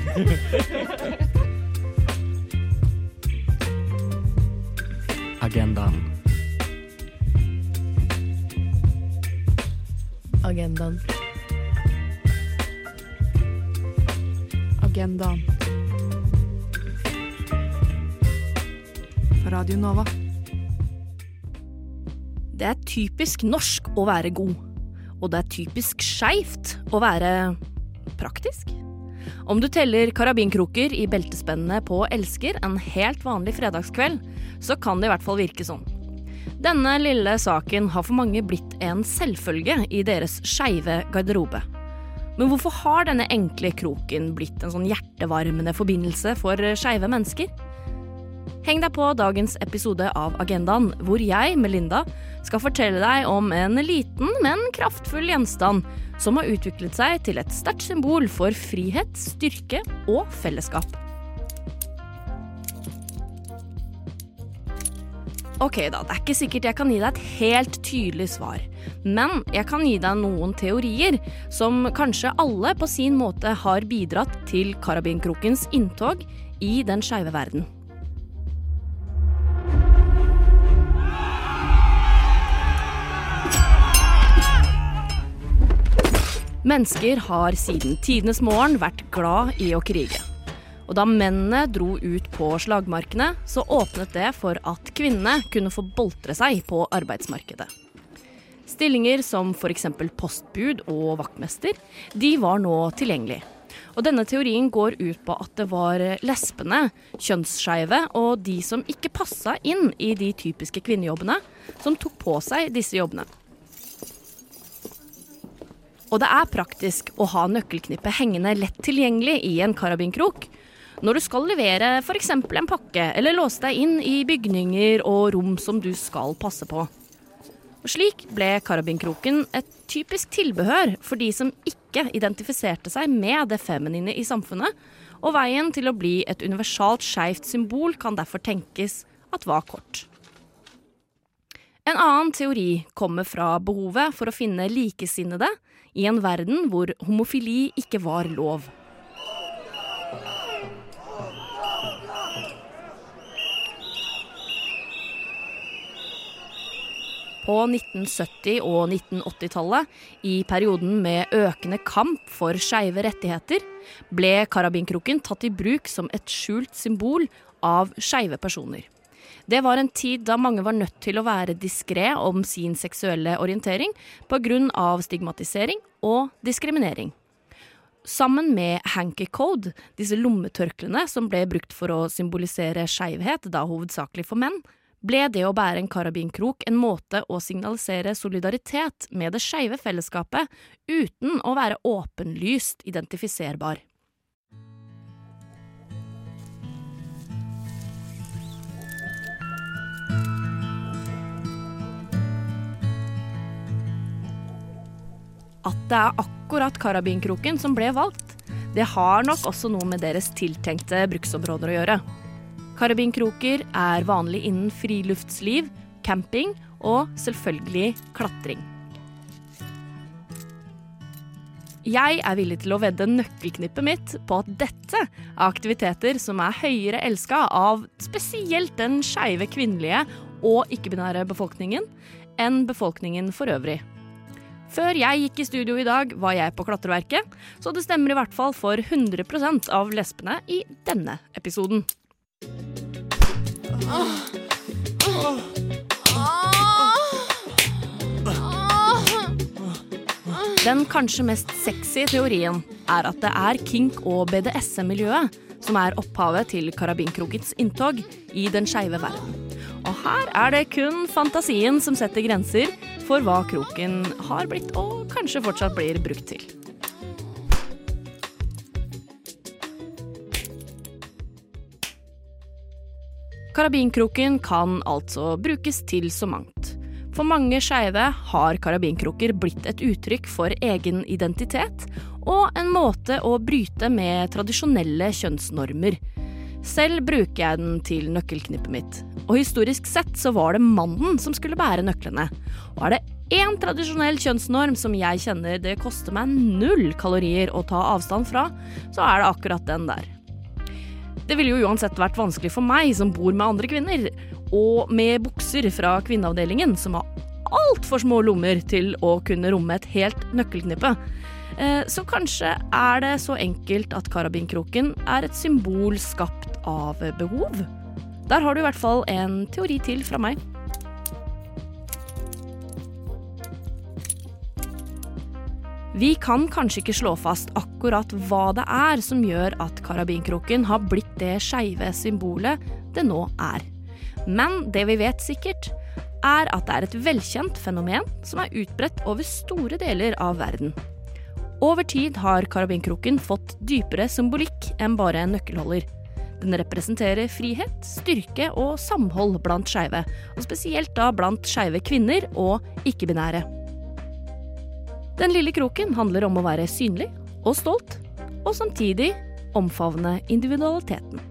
Agendaen. Agendaen. Agendaen. På Radio Nova. Det er typisk norsk å være god. Og det er typisk skeivt å være praktisk. Om du teller karabinkroker i beltespennene på Elsker en helt vanlig fredagskveld, så kan det i hvert fall virke sånn. Denne lille saken har for mange blitt en selvfølge i deres skeive garderobe. Men hvorfor har denne enkle kroken blitt en sånn hjertevarmende forbindelse for skeive mennesker? Heng deg på dagens episode av Agendaen, hvor jeg, Melinda, skal fortelle deg om en liten, men kraftfull gjenstand som har utviklet seg til et sterkt symbol for frihet, styrke og fellesskap. Ok da, det er ikke sikkert jeg kan gi deg et helt tydelig svar. Men jeg kan gi deg noen teorier som kanskje alle på sin måte har bidratt til karabinkrokens inntog i den skeive verden. Mennesker har siden tidenes morgen vært glad i å krige. Og da mennene dro ut på slagmarkene, så åpnet det for at kvinnene kunne få boltre seg på arbeidsmarkedet. Stillinger som f.eks. postbud og vaktmester, de var nå tilgjengelig. Og denne teorien går ut på at det var lesbene, kjønnsskeive og de som ikke passa inn i de typiske kvinnejobbene, som tok på seg disse jobbene. Og det er praktisk å ha nøkkelknippet hengende lett tilgjengelig i en karabinkrok. Når du skal levere f.eks. en pakke, eller låse deg inn i bygninger og rom som du skal passe på. Og slik ble karabinkroken et typisk tilbehør for de som ikke identifiserte seg med det feminine i samfunnet, og veien til å bli et universalt skeivt symbol kan derfor tenkes at var kort. En annen teori kommer fra behovet for å finne likesinnede i en verden hvor homofili ikke var lov. På 1970- og 1980-tallet, i perioden med økende kamp for skeive rettigheter, ble karabinkroken tatt i bruk som et skjult symbol av skeive personer. Det var en tid da mange var nødt til å være diskré om sin seksuelle orientering pga. stigmatisering og diskriminering. Sammen med hanky code, disse lommetørklærne som ble brukt for å symbolisere skeivhet, da hovedsakelig for menn, ble det å bære en karabinkrok en måte å signalisere solidaritet med det skeive fellesskapet uten å være åpenlyst identifiserbar. At det er akkurat karabinkroken som ble valgt, det har nok også noe med deres tiltenkte bruksområder å gjøre. Karabinkroker er vanlig innen friluftsliv, camping og selvfølgelig klatring. Jeg er villig til å vedde nøkkelknippet mitt på at dette er aktiviteter som er høyere elska av spesielt den skeive kvinnelige og ikke-binære befolkningen enn befolkningen for øvrig. Før jeg gikk i studio i dag, var jeg på klatreverket, så det stemmer i hvert fall for 100% av lesbene i denne episoden. Den kanskje mest sexy teorien er at det er kink- og BDSM-miljøet som er opphavet til karabinkrokets inntog i den skeive verden. Og her er det kun fantasien som setter grenser for hva kroken har blitt og kanskje fortsatt blir brukt til. Karabinkroken kan altså brukes til så mangt. For mange skeive har karabinkroker blitt et uttrykk for egen identitet og en måte å bryte med tradisjonelle kjønnsnormer. Selv bruker jeg den til nøkkelknippet mitt, og historisk sett så var det mannen som skulle bære nøklene. Og er det én tradisjonell kjønnsnorm som jeg kjenner det koster meg null kalorier å ta avstand fra, så er det akkurat den der. Det ville jo uansett vært vanskelig for meg som bor med andre kvinner, og med bukser fra kvinneavdelingen som har altfor små lommer til å kunne romme et helt nøkkelknippe. Eh, så kanskje er det så enkelt at karabinkroken er et symbol skapt av behov? Der har du i hvert fall en teori til fra meg. Vi kan kanskje ikke slå fast akkurat hva det er som gjør at karabinkroken har blitt det skeive symbolet det nå er. Men det vi vet sikkert, er at det er et velkjent fenomen som er utbredt over store deler av verden. Over tid har karabinkroken fått dypere symbolikk enn bare en nøkkelholder. Den representerer frihet, styrke og samhold blant skeive, og spesielt da blant skeive kvinner og ikke-binære. Den lille kroken handler om å være synlig og stolt, og samtidig omfavne individualiteten.